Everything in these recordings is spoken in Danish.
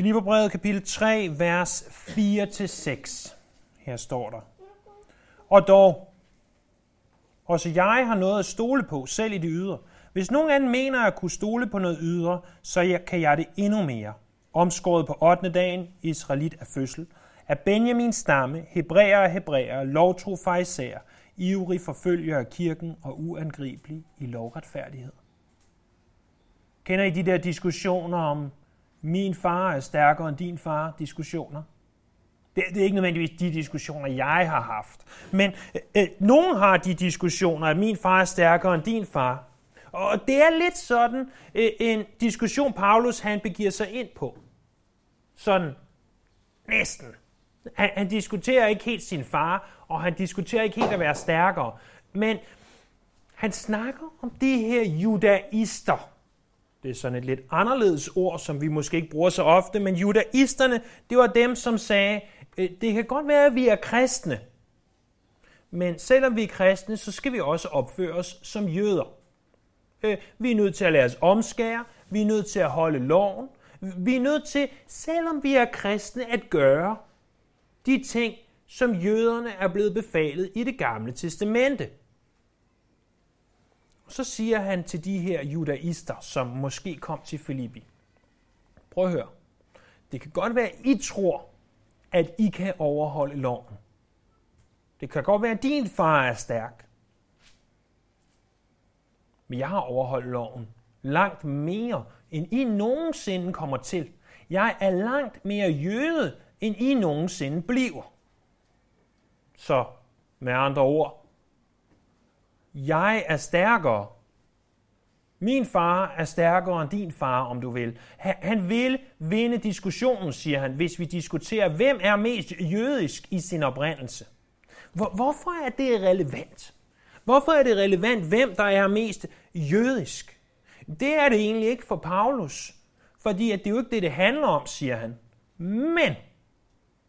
Filipperbrevet kapitel 3, vers 4-6. Her står der. Og dog, også jeg har noget at stole på, selv i det ydre. Hvis nogen anden mener at kunne stole på noget ydre, så kan jeg det endnu mere. Omskåret på 8. dagen, Israelit af fødsel, af Benjamins stamme, hebræer og hebræer, lovtro fejser, ivrig forfølger af kirken og uangribelig i lovretfærdighed. Kender I de der diskussioner om, min far er stærkere end din far, diskussioner? Det, det er ikke nødvendigvis de diskussioner, jeg har haft. Men øh, øh, nogen har de diskussioner, at min far er stærkere end din far. Og det er lidt sådan øh, en diskussion, Paulus han begiver sig ind på. Sådan næsten. Han, han diskuterer ikke helt sin far, og han diskuterer ikke helt at være stærkere. Men han snakker om de her judaister. Det er sådan et lidt anderledes ord, som vi måske ikke bruger så ofte, men judaisterne, det var dem, som sagde, øh, det kan godt være, at vi er kristne, men selvom vi er kristne, så skal vi også opføre os som jøder. Øh, vi er nødt til at lade os omskære, vi er nødt til at holde loven, vi er nødt til, selvom vi er kristne, at gøre de ting, som jøderne er blevet befalet i det gamle testamente. Så siger han til de her judaister, som måske kom til Filippi. Prøv at høre. Det kan godt være, at I tror, at I kan overholde loven. Det kan godt være, at din far er stærk. Men jeg har overholdt loven langt mere, end I nogensinde kommer til. Jeg er langt mere jøde, end I nogensinde bliver. Så med andre ord, jeg er stærkere. Min far er stærkere end din far, om du vil. Han vil vinde diskussionen, siger han, hvis vi diskuterer, hvem er mest jødisk i sin oprindelse. Hvorfor er det relevant? Hvorfor er det relevant, hvem der er mest jødisk? Det er det egentlig ikke for Paulus, fordi at det er jo ikke det, det handler om, siger han. Men,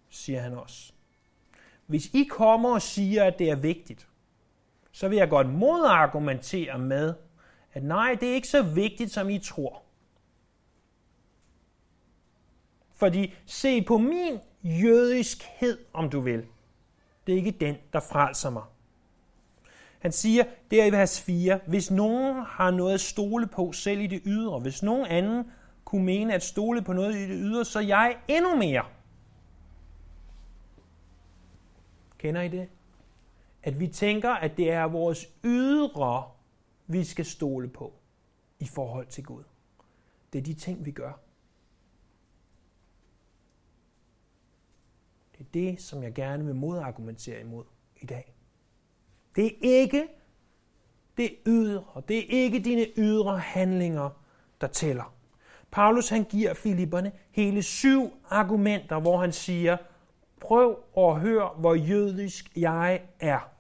siger han også, hvis I kommer og siger, at det er vigtigt, så vil jeg godt modargumentere med, at nej, det er ikke så vigtigt, som I tror. Fordi se på min jødiskhed, om du vil. Det er ikke den, der frelser mig. Han siger der i vers 4, hvis nogen har noget at stole på selv i det ydre, hvis nogen anden kunne mene at stole på noget i det ydre, så jeg endnu mere. Kender I det? At vi tænker, at det er vores ydre, vi skal stole på i forhold til Gud. Det er de ting, vi gør. Det er det, som jeg gerne vil modargumentere imod i dag. Det er ikke det ydre, det er ikke dine ydre handlinger, der tæller. Paulus han giver Filipperne hele syv argumenter, hvor han siger, prøv at høre, hvor jødisk jeg er.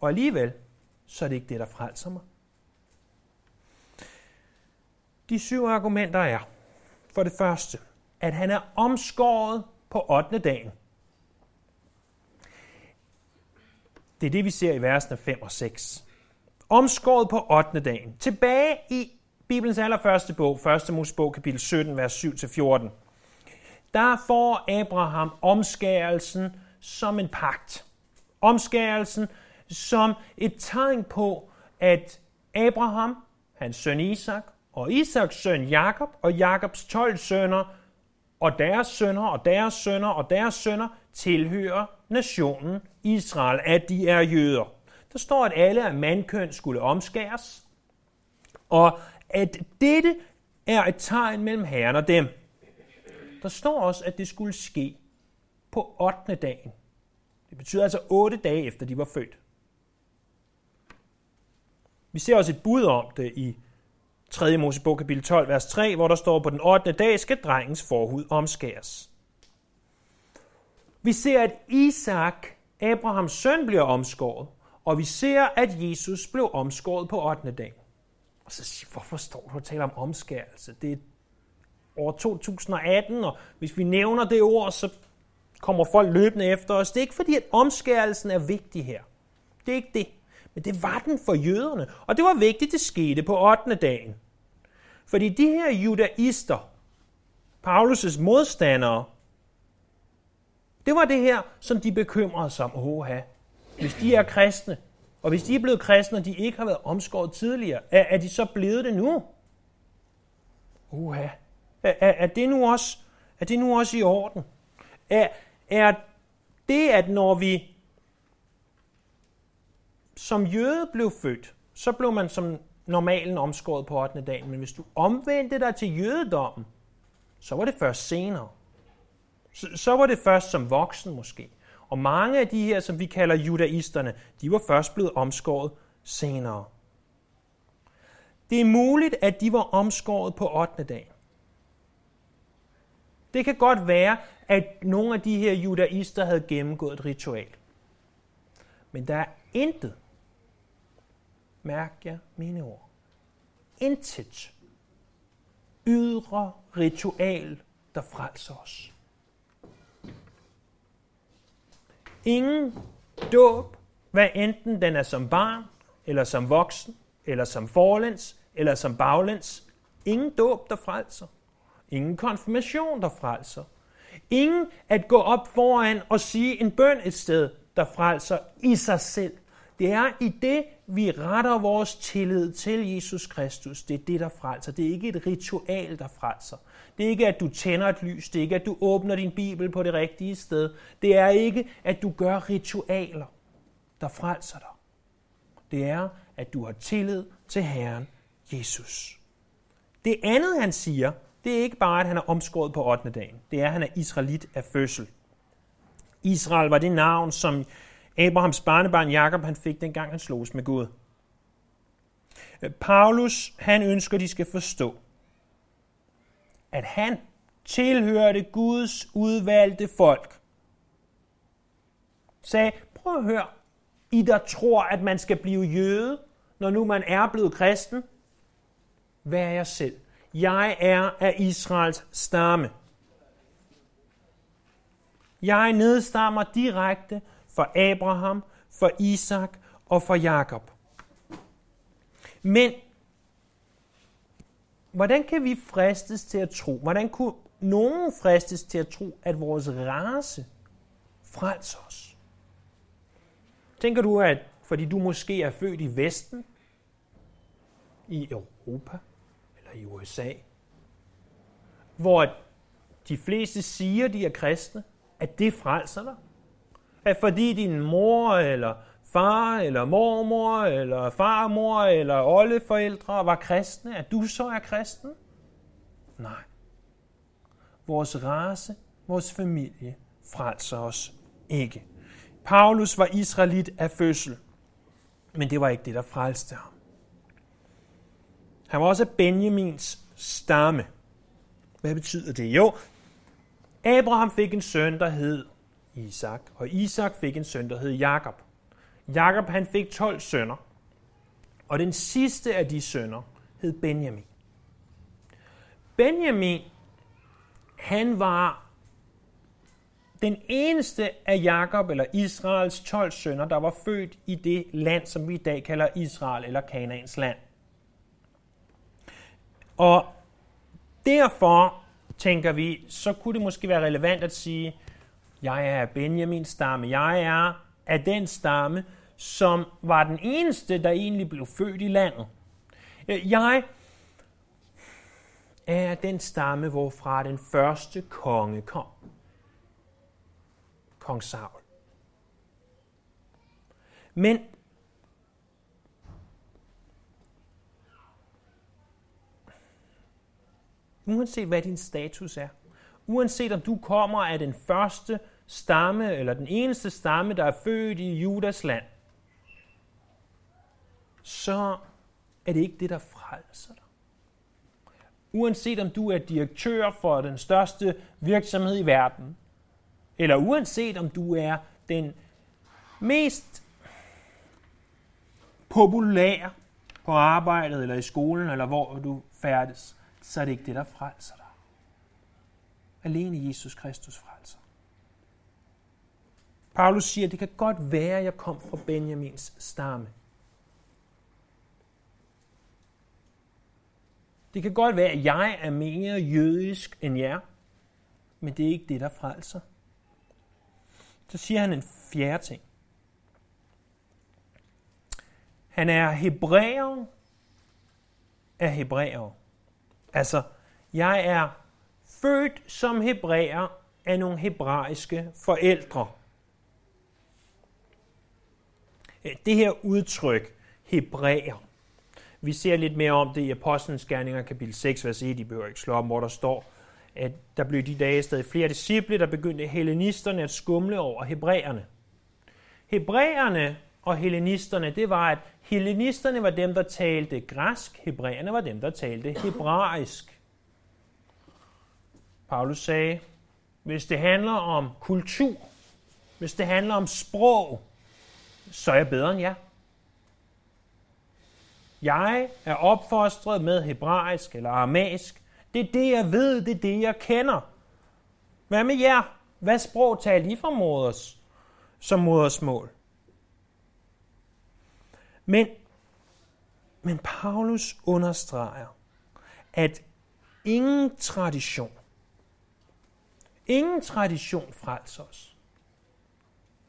Og alligevel, så er det ikke det, der frelser mig. De syv argumenter er, for det første, at han er omskåret på 8. dagen. Det er det, vi ser i versene 5 og 6. Omskåret på 8. dagen. Tilbage i Bibelens allerførste bog, 1. Mosebog, kapitel 17, vers 7-14. Der får Abraham omskærelsen som en pagt. Omskærelsen som et tegn på, at Abraham, hans søn Isak, og Isaks søn Jakob og Jakobs 12 sønner og deres sønner og deres sønner og deres sønner tilhører nationen Israel, at de er jøder. Der står, at alle af mandkøn skulle omskæres, og at dette er et tegn mellem herren og dem. Der står også, at det skulle ske på 8. dagen. Det betyder altså 8 dage efter de var født. Vi ser også et bud om det i 3. Mosebog kapitel 12, vers 3, hvor der står, på den 8. dag skal drengens forhud omskæres. Vi ser, at Isak, Abrahams søn, bliver omskåret, og vi ser, at Jesus blev omskåret på 8. dag. Og så siger hvorfor står du og taler om omskærelse? Det er år 2018, og hvis vi nævner det ord, så kommer folk løbende efter os. Det er ikke fordi, at omskærelsen er vigtig her. Det er ikke det. Men det var den for jøderne. Og det var vigtigt, det skete på 8. dagen. Fordi de her judaister, Paulus' modstandere, det var det her, som de bekymrede sig om. Oha, hvis de er kristne, og hvis de er blevet kristne, og de ikke har været omskåret tidligere, er, er de så blevet det nu? Uha. Er, er, er, det nu også, er det nu også i orden? Er, er det, at når vi som jøde blev født, så blev man som normalen omskåret på 8. dagen. Men hvis du omvendte dig til jødedommen, så var det først senere. Så, så var det først som voksen måske. Og mange af de her, som vi kalder judaisterne, de var først blevet omskåret senere. Det er muligt, at de var omskåret på 8. dag. Det kan godt være, at nogle af de her judaister havde gennemgået et ritual. Men der er intet, mærk jeg mine ord, intet ydre ritual, der frelser os. Ingen dåb, hvad enten den er som barn, eller som voksen, eller som forlæns, eller som baglæns. Ingen dåb, der frelser. Ingen konfirmation, der frelser. Ingen at gå op foran og sige en bøn et sted, der frelser i sig selv. Det er i det, vi retter vores tillid til Jesus Kristus. Det er det, der frelser. Det er ikke et ritual, der frelser. Det er ikke, at du tænder et lys. Det er ikke, at du åbner din bibel på det rigtige sted. Det er ikke, at du gør ritualer, der frelser dig. Det er, at du har tillid til Herren Jesus. Det andet, han siger, det er ikke bare, at han er omskåret på 8. dagen. Det er, at han er israelit af fødsel. Israel var det navn, som Abrahams barnebarn Jakob han fik, dengang han slogs med Gud. Paulus, han ønsker, at de skal forstå, at han tilhørte Guds udvalgte folk. Sagde, prøv at høre, I der tror, at man skal blive jøde, når nu man er blevet kristen, vær jeg selv? Jeg er af Israels stamme. Jeg nedstammer direkte for Abraham, for Isak og for Jakob. Men hvordan kan vi fristes til at tro, hvordan kunne nogen fristes til at tro, at vores race frelser os? Tænker du, at fordi du måske er født i Vesten, i Europa eller i USA, hvor de fleste siger, de er kristne, at det frelser dig? At fordi din mor eller far eller mormor eller farmor eller oldeforældre var kristne, at du så er kristen? Nej. Vores race, vores familie frelser os ikke. Paulus var israelit af fødsel, men det var ikke det, der frelste ham. Han var også Benjamins stamme. Hvad betyder det? Jo, Abraham fik en søn, der hed Isak, og Isak fik en søn, der hed Jakob. Jakob han fik 12 sønner, og den sidste af de sønner hed Benjamin. Benjamin, han var den eneste af Jakob eller Israels 12 sønner, der var født i det land, som vi i dag kalder Israel eller Kanaans land. Og derfor tænker vi, så kunne det måske være relevant at sige, jeg er Benjamins stamme. Jeg er af den stamme, som var den eneste, der egentlig blev født i landet. Øh, jeg er den stamme, hvorfra den første konge kom. Kong Saul. Men uanset hvad din status er, uanset om du kommer af den første stamme, eller den eneste stamme, der er født i Judas land, så er det ikke det, der frelser dig. Uanset om du er direktør for den største virksomhed i verden, eller uanset om du er den mest populære på arbejdet, eller i skolen, eller hvor du færdes, så er det ikke det, der frelser dig. Alene Jesus Kristus frelser. Paulus siger, det kan godt være, at jeg kom fra Benjamins stamme. Det kan godt være, at jeg er mere jødisk end jer. Men det er ikke det, der frelser. Så siger han en fjerde ting. Han er hebræer af hebræer. Altså, jeg er født som hebræer af nogle hebraiske forældre. Øh, det her udtryk, hebræer, vi ser lidt mere om det i Apostlenes Gerninger, kapitel 6, vers 1. I behøver ikke slå om, hvor der står, at der blev de dage stadig flere disciple, der begyndte hellenisterne at skumle over hebræerne. Hebræerne og hellenisterne, det var, at hellenisterne var dem, der talte græsk, hebræerne var dem, der talte hebraisk. Paulus sagde, hvis det handler om kultur, hvis det handler om sprog, så er jeg bedre end jer. Jeg er opfostret med hebraisk eller aramæisk. Det er det, jeg ved, det er det, jeg kender. Hvad med jer? Hvad sprog taler I fra moders, som modersmål? Men, men Paulus understreger, at ingen tradition, ingen tradition frelser os.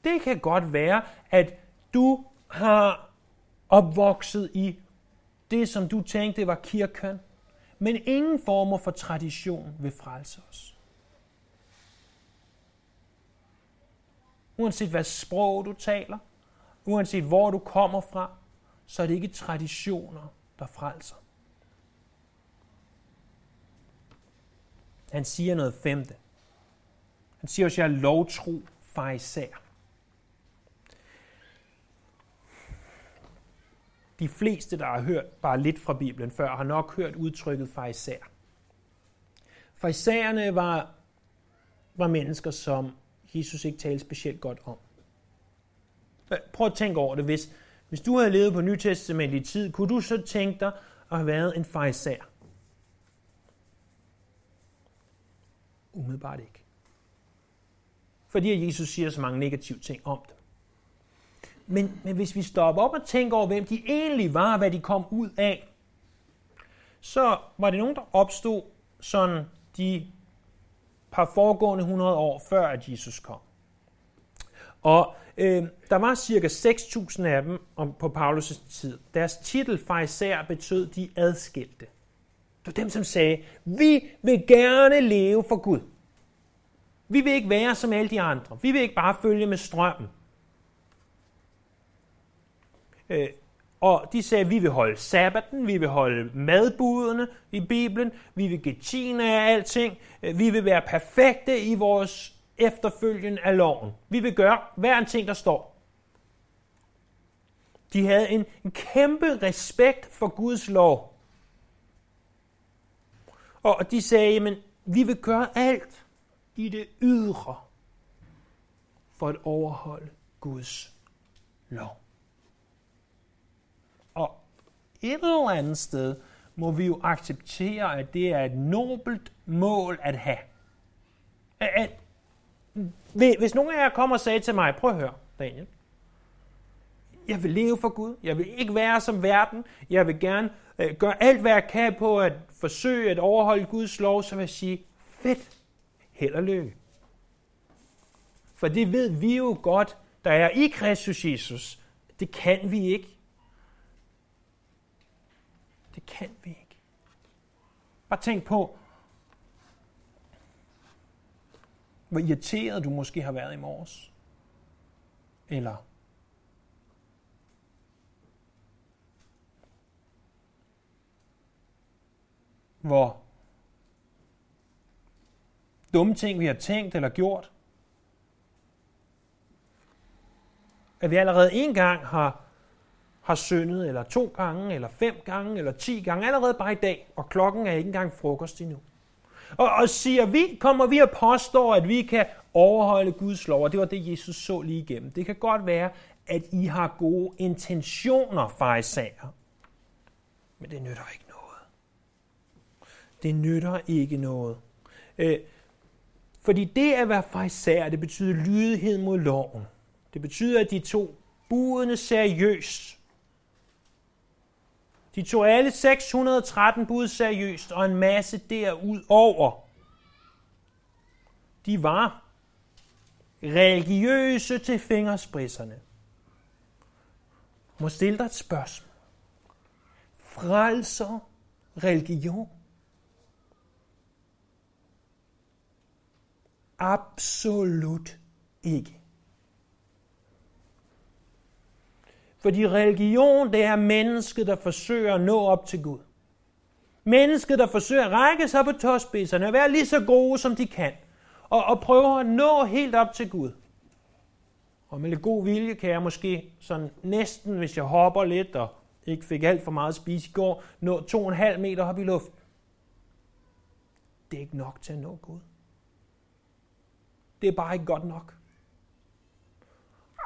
Det kan godt være, at du har opvokset i det, som du tænkte var kirken, men ingen former for tradition vil frelse os. Uanset hvad sprog du taler, uanset hvor du kommer fra, så er det ikke traditioner, der frelser. Han siger noget femte. Han siger også, at jeg er lovtro farisæer. De fleste, der har hørt bare lidt fra Bibelen før, har nok hørt udtrykket farisæer. Farisæerne var, var mennesker, som Jesus ikke talte specielt godt om. Prøv at tænke over det. Hvis, hvis du havde levet på nytestamentlig tid, kunne du så tænke dig at have været en farisæer? Umiddelbart ikke. Fordi Jesus siger så mange negative ting om det. Men, men hvis vi stopper op og tænker over, hvem de egentlig var, og hvad de kom ud af, så var det nogen, der opstod sådan de par foregående 100 år før, at Jesus kom. Og øh, der var cirka 6.000 af dem om, på Paulus' tid. Deres titel især betød de adskilte. Det var dem, som sagde, vi vil gerne leve for Gud. Vi vil ikke være som alle de andre. Vi vil ikke bare følge med strømmen. Øh, og de sagde, vi vil holde sabbaten, vi vil holde madbudene i Bibelen, vi vil give tiende af alting, øh, vi vil være perfekte i vores efterfølgen af loven. Vi vil gøre hver en ting, der står. De havde en, en kæmpe respekt for Guds lov. Og de sagde, men vi vil gøre alt i det ydre for at overholde Guds lov. Og et eller andet sted må vi jo acceptere, at det er et nobelt mål at have. At, hvis nogen af jer kommer og sagde til mig, prøv at høre, Daniel, jeg vil leve for Gud, jeg vil ikke være som verden, jeg vil gerne øh, gøre alt, hvad jeg kan på at forsøge at overholde Guds lov, så vil jeg sige, fedt, held og lykke. For det ved vi jo godt, der er i Kristus Jesus. Det kan vi ikke. Det kan vi ikke. Bare tænk på, hvor irriteret du måske har været i morges. Eller hvor dumme ting, vi har tænkt eller gjort, at vi allerede en gang har har syndet, eller to gange, eller fem gange, eller ti gange, allerede bare i dag, og klokken er ikke engang frokost endnu. Og, og siger vi, kommer vi og påstår, at vi kan overholde Guds lov, og det var det, Jesus så lige igennem. Det kan godt være, at I har gode intentioner, farisager. Men det nytter ikke noget. Det nytter ikke noget. Øh, fordi det at være farisager, det betyder lydighed mod loven. Det betyder, at de to budene seriøst. De tog alle 613 bud seriøst, og en masse derudover. de var religiøse til fingerspridserne. Må stille dig et spørgsmål. Frelser religion? Absolut ikke. Fordi religion, det er mennesket, der forsøger at nå op til Gud. Mennesket, der forsøger at række sig på tåspidserne og være lige så gode, som de kan. Og, og prøver at nå helt op til Gud. Og med lidt god vilje kan jeg måske sådan næsten, hvis jeg hopper lidt og ikke fik alt for meget at spise i går, nå to og en halv meter op i luften. Det er ikke nok til at nå Gud. Det er bare ikke godt nok.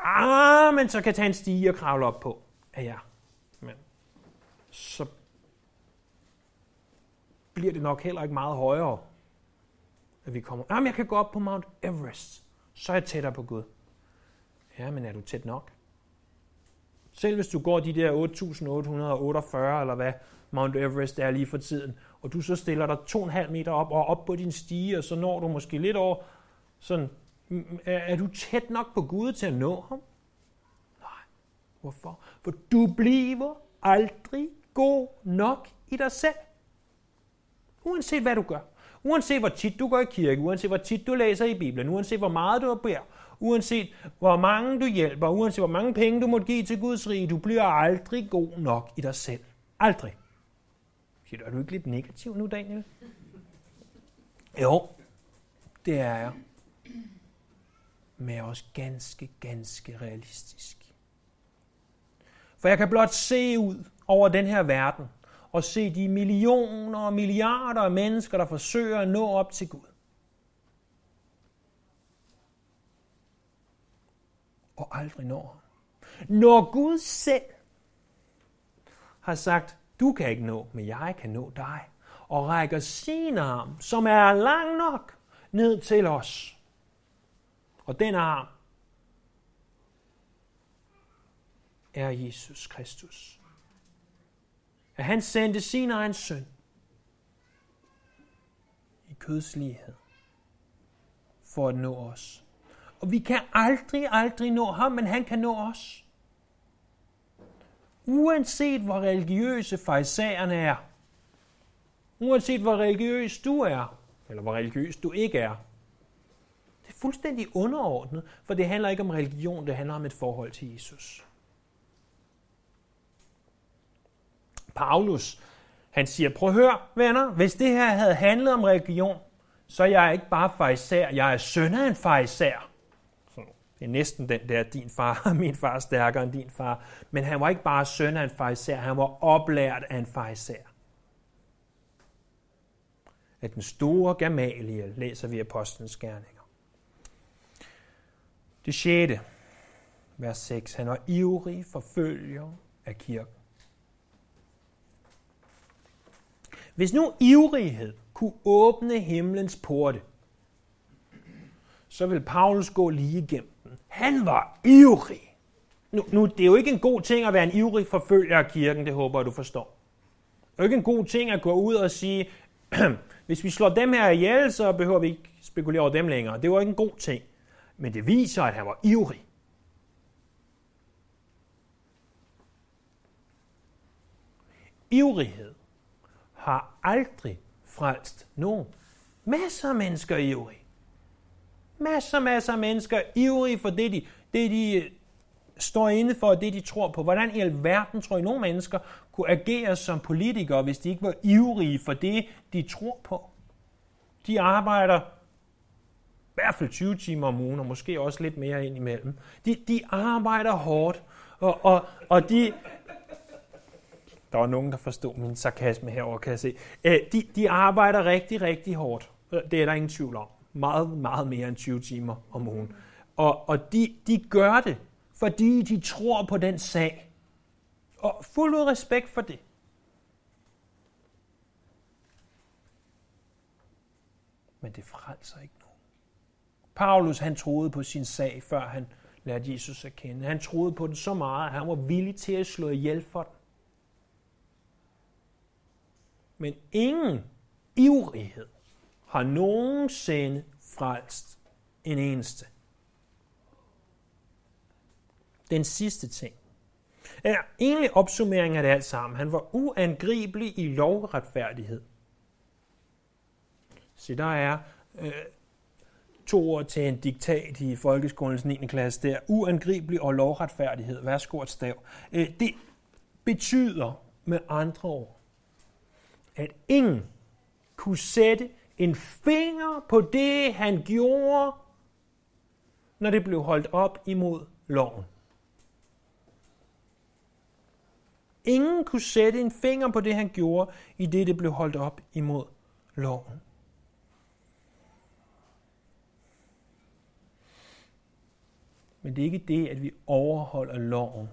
Ah, men så kan tage en stige og kravle op på. Ja, ja. Men så bliver det nok heller ikke meget højere, at vi kommer. Jamen, jeg kan gå op på Mount Everest. Så er jeg tættere på Gud. Ja, men er du tæt nok? Selv hvis du går de der 8.848, eller hvad Mount Everest er lige for tiden, og du så stiller dig 2,5 meter op og op på din stige, og så når du måske lidt over, sådan, er, er du tæt nok på Gud til at nå ham? Nej. Hvorfor? For du bliver aldrig god nok i dig selv. Uanset hvad du gør. Uanset hvor tit du går i kirke, uanset hvor tit du læser i Bibelen, uanset hvor meget du beder, uanset hvor mange du hjælper, uanset hvor mange penge du må give til Guds rige, du bliver aldrig god nok i dig selv. Aldrig. Siger du, er du ikke lidt negativ nu, Daniel? Jo, det er jeg. Men er også ganske, ganske realistisk. For jeg kan blot se ud over den her verden, og se de millioner og milliarder af mennesker, der forsøger at nå op til Gud. Og aldrig når ham. Når Gud selv har sagt, du kan ikke nå, men jeg kan nå dig, og rækker sin arm, som er lang nok, ned til os. Og den arm er Jesus Kristus at han sendte sin egen søn i kødslighed for at nå os. Og vi kan aldrig, aldrig nå ham, men han kan nå os. Uanset hvor religiøse fejsagerne er, uanset hvor religiøs du er, eller hvor religiøs du ikke er, det er fuldstændig underordnet, for det handler ikke om religion, det handler om et forhold til Jesus. Paulus, han siger, prøv at høre, venner, hvis det her havde handlet om religion, så er jeg ikke bare farisæer, jeg er søn af en fejsær. Det er næsten den der, din far, min far er stærkere end din far. Men han var ikke bare søn af en farisæer, han var oplært af en farisæer. At den store Gamaliel læser vi Apostlenes Gerning, det 6. vers 6. Han var ivrig forfølger af kirken. Hvis nu ivrighed kunne åbne himlens porte, så vil Paulus gå lige igennem den. Han var ivrig. Nu, nu, det er jo ikke en god ting at være en ivrig forfølger af kirken, det håber jeg, du forstår. Det er jo ikke en god ting at gå ud og sige, hvis vi slår dem her ihjel, så behøver vi ikke spekulere over dem længere. Det var ikke en god ting. Men det viser, at han var ivrig. Ivrighed har aldrig frelst nogen. Masser af mennesker er ivrige. Masser, masser af mennesker er ivrige for det, de, det, de øh, står inde for, det, de tror på. Hvordan i alverden tror I, nogle mennesker kunne agere som politikere, hvis de ikke var ivrige for det, de tror på? De arbejder hvert fald 20 timer om ugen, og måske også lidt mere ind imellem. De, de arbejder hårdt, og, og, og de, der var nogen, der forstod min sarkasme herover, kan jeg se. Øh, de, de arbejder rigtig, rigtig hårdt. Øh, det er der ingen tvivl om. Meget, meget mere end 20 timer om ugen. Og, og de, de gør det, fordi de tror på den sag. Og fuld ud respekt for det. Men det frelser ikke. Paulus han troede på sin sag, før han lærte Jesus at kende. Han troede på den så meget, at han var villig til at slå ihjel for den. Men ingen ivrighed har nogensinde frelst en eneste. Den sidste ting er egentlig opsummering af det alt sammen. Han var uangribelig i lovretfærdighed. Så der er øh, to ord til en diktat i folkeskolens 9. klasse der. Uangribelig og lovretfærdighed. Værsgo et stav. Øh, det betyder med andre ord, at ingen kunne sætte en finger på det, han gjorde, når det blev holdt op imod loven. Ingen kunne sætte en finger på det, han gjorde, i det det blev holdt op imod loven. Men det er ikke det, at vi overholder loven,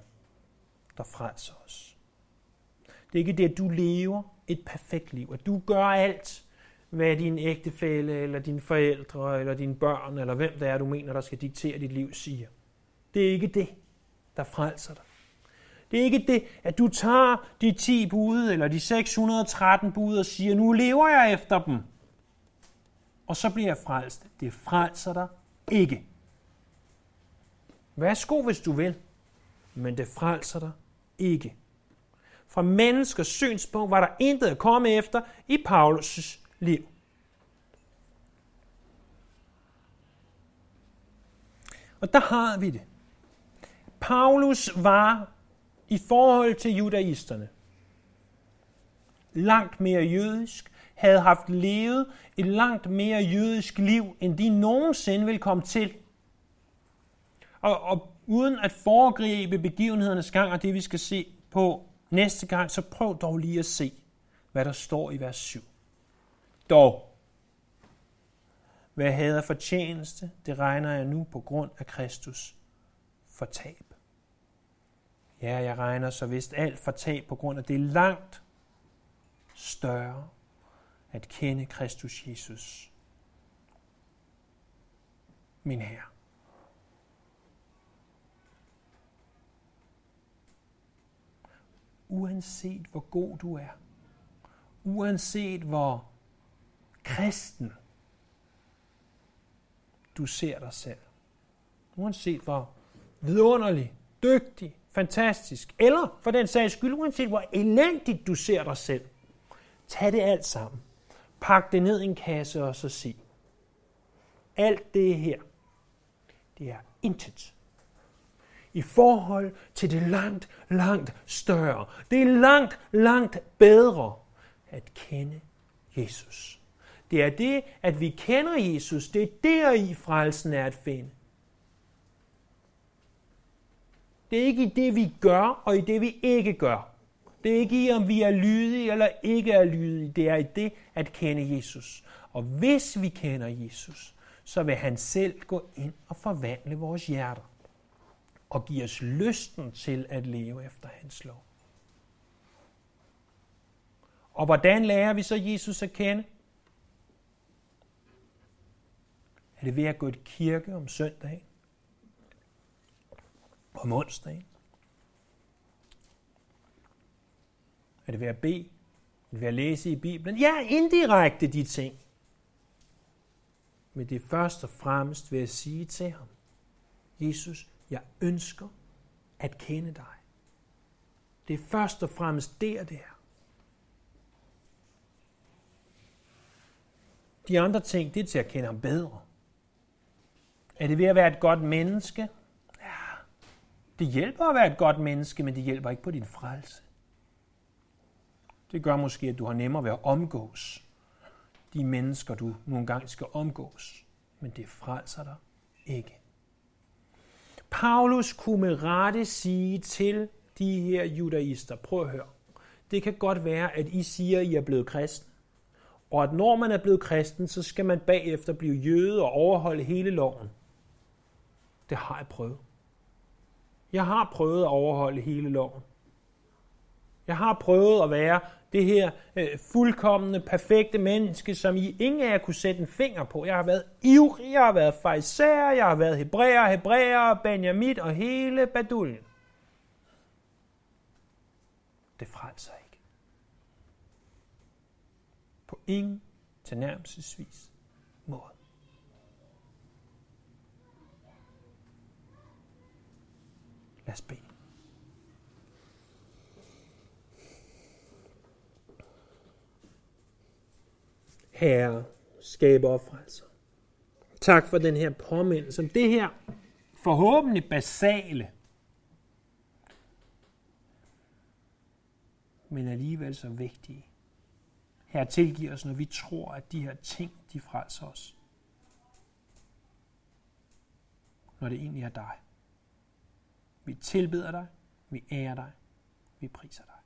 der frelser os. Det er ikke det, at du lever et perfekt liv, at du gør alt, hvad din ægtefælle, eller dine forældre, eller dine børn, eller hvem det er, du mener, der skal diktere dit liv, siger. Det er ikke det, der frelser dig. Det er ikke det, at du tager de 10 bud, eller de 613 bud, og siger, nu lever jeg efter dem. Og så bliver jeg frelst. Det frelser dig ikke. Værsgo, hvis du vil. Men det frelser dig ikke. Fra menneskers synspunkt var der intet at komme efter i Paulus' liv. Og der har vi det. Paulus var i forhold til judaisterne langt mere jødisk, havde haft levet et langt mere jødisk liv, end de nogensinde vil komme til. Og, og uden at foregribe begivenhedernes gang og det, vi skal se på næste gang, så prøv dog lige at se, hvad der står i vers 7. Dog, hvad jeg havde fortjeneste, det regner jeg nu på grund af Kristus for tab. Ja, jeg regner så vist alt for tab på grund af det langt større at kende Kristus Jesus, min Herre. Uanset hvor god du er, uanset hvor kristen du ser dig selv, uanset hvor vidunderlig, dygtig, fantastisk, eller for den sags skyld, uanset hvor elendigt du ser dig selv, tag det alt sammen. Pak det ned i en kasse og så sig. Alt det her, det er intet. I forhold til det langt, langt større. Det er langt, langt bedre at kende Jesus. Det er det, at vi kender Jesus. Det er der i frelsen er at finde. Det er ikke i det, vi gør, og i det, vi ikke gør. Det er ikke i, om vi er lydige eller ikke er lydige. Det er i det at kende Jesus. Og hvis vi kender Jesus, så vil han selv gå ind og forvandle vores hjerter. Og give os lysten til at leve efter hans lov. Og hvordan lærer vi så Jesus at kende? Er det ved at gå i kirke om søndagen? om onsdagen? Er det ved at bede? Er det ved at læse i Bibelen? Ja, indirekte de ting. Men det er først og fremmest ved at sige til ham, Jesus, jeg ønsker at kende dig. Det er først og fremmest der, det er. De andre ting, det er til at kende ham bedre. Er det ved at være et godt menneske? Ja, Det hjælper at være et godt menneske, men det hjælper ikke på din frelse. Det gør måske, at du har nemmere ved at omgås de mennesker, du nogle gange skal omgås. Men det frelser dig ikke. Paulus kunne med rette sige til de her judaister, prøv at høre, det kan godt være, at I siger, at I er blevet kristen, og at når man er blevet kristen, så skal man bagefter blive jøde og overholde hele loven. Det har jeg prøvet. Jeg har prøvet at overholde hele loven. Jeg har prøvet at være det her øh, fuldkommende, perfekte menneske, som I ingen af jer kunne sætte en finger på. Jeg har været ivrig, jeg har været fejser, jeg har været hebræer, hebræer, benjamit og hele baduljen. Det frelser ikke. På ingen tilnærmelsesvis måde. Lad os bede. Herre, skabe offrelser. Tak for den her påmindelse om det her forhåbentlig basale, men alligevel så vigtige. Her tilgiver os, når vi tror, at de her ting, de frelser os. Når det egentlig er dig. Vi tilbeder dig, vi ærer dig, vi priser dig.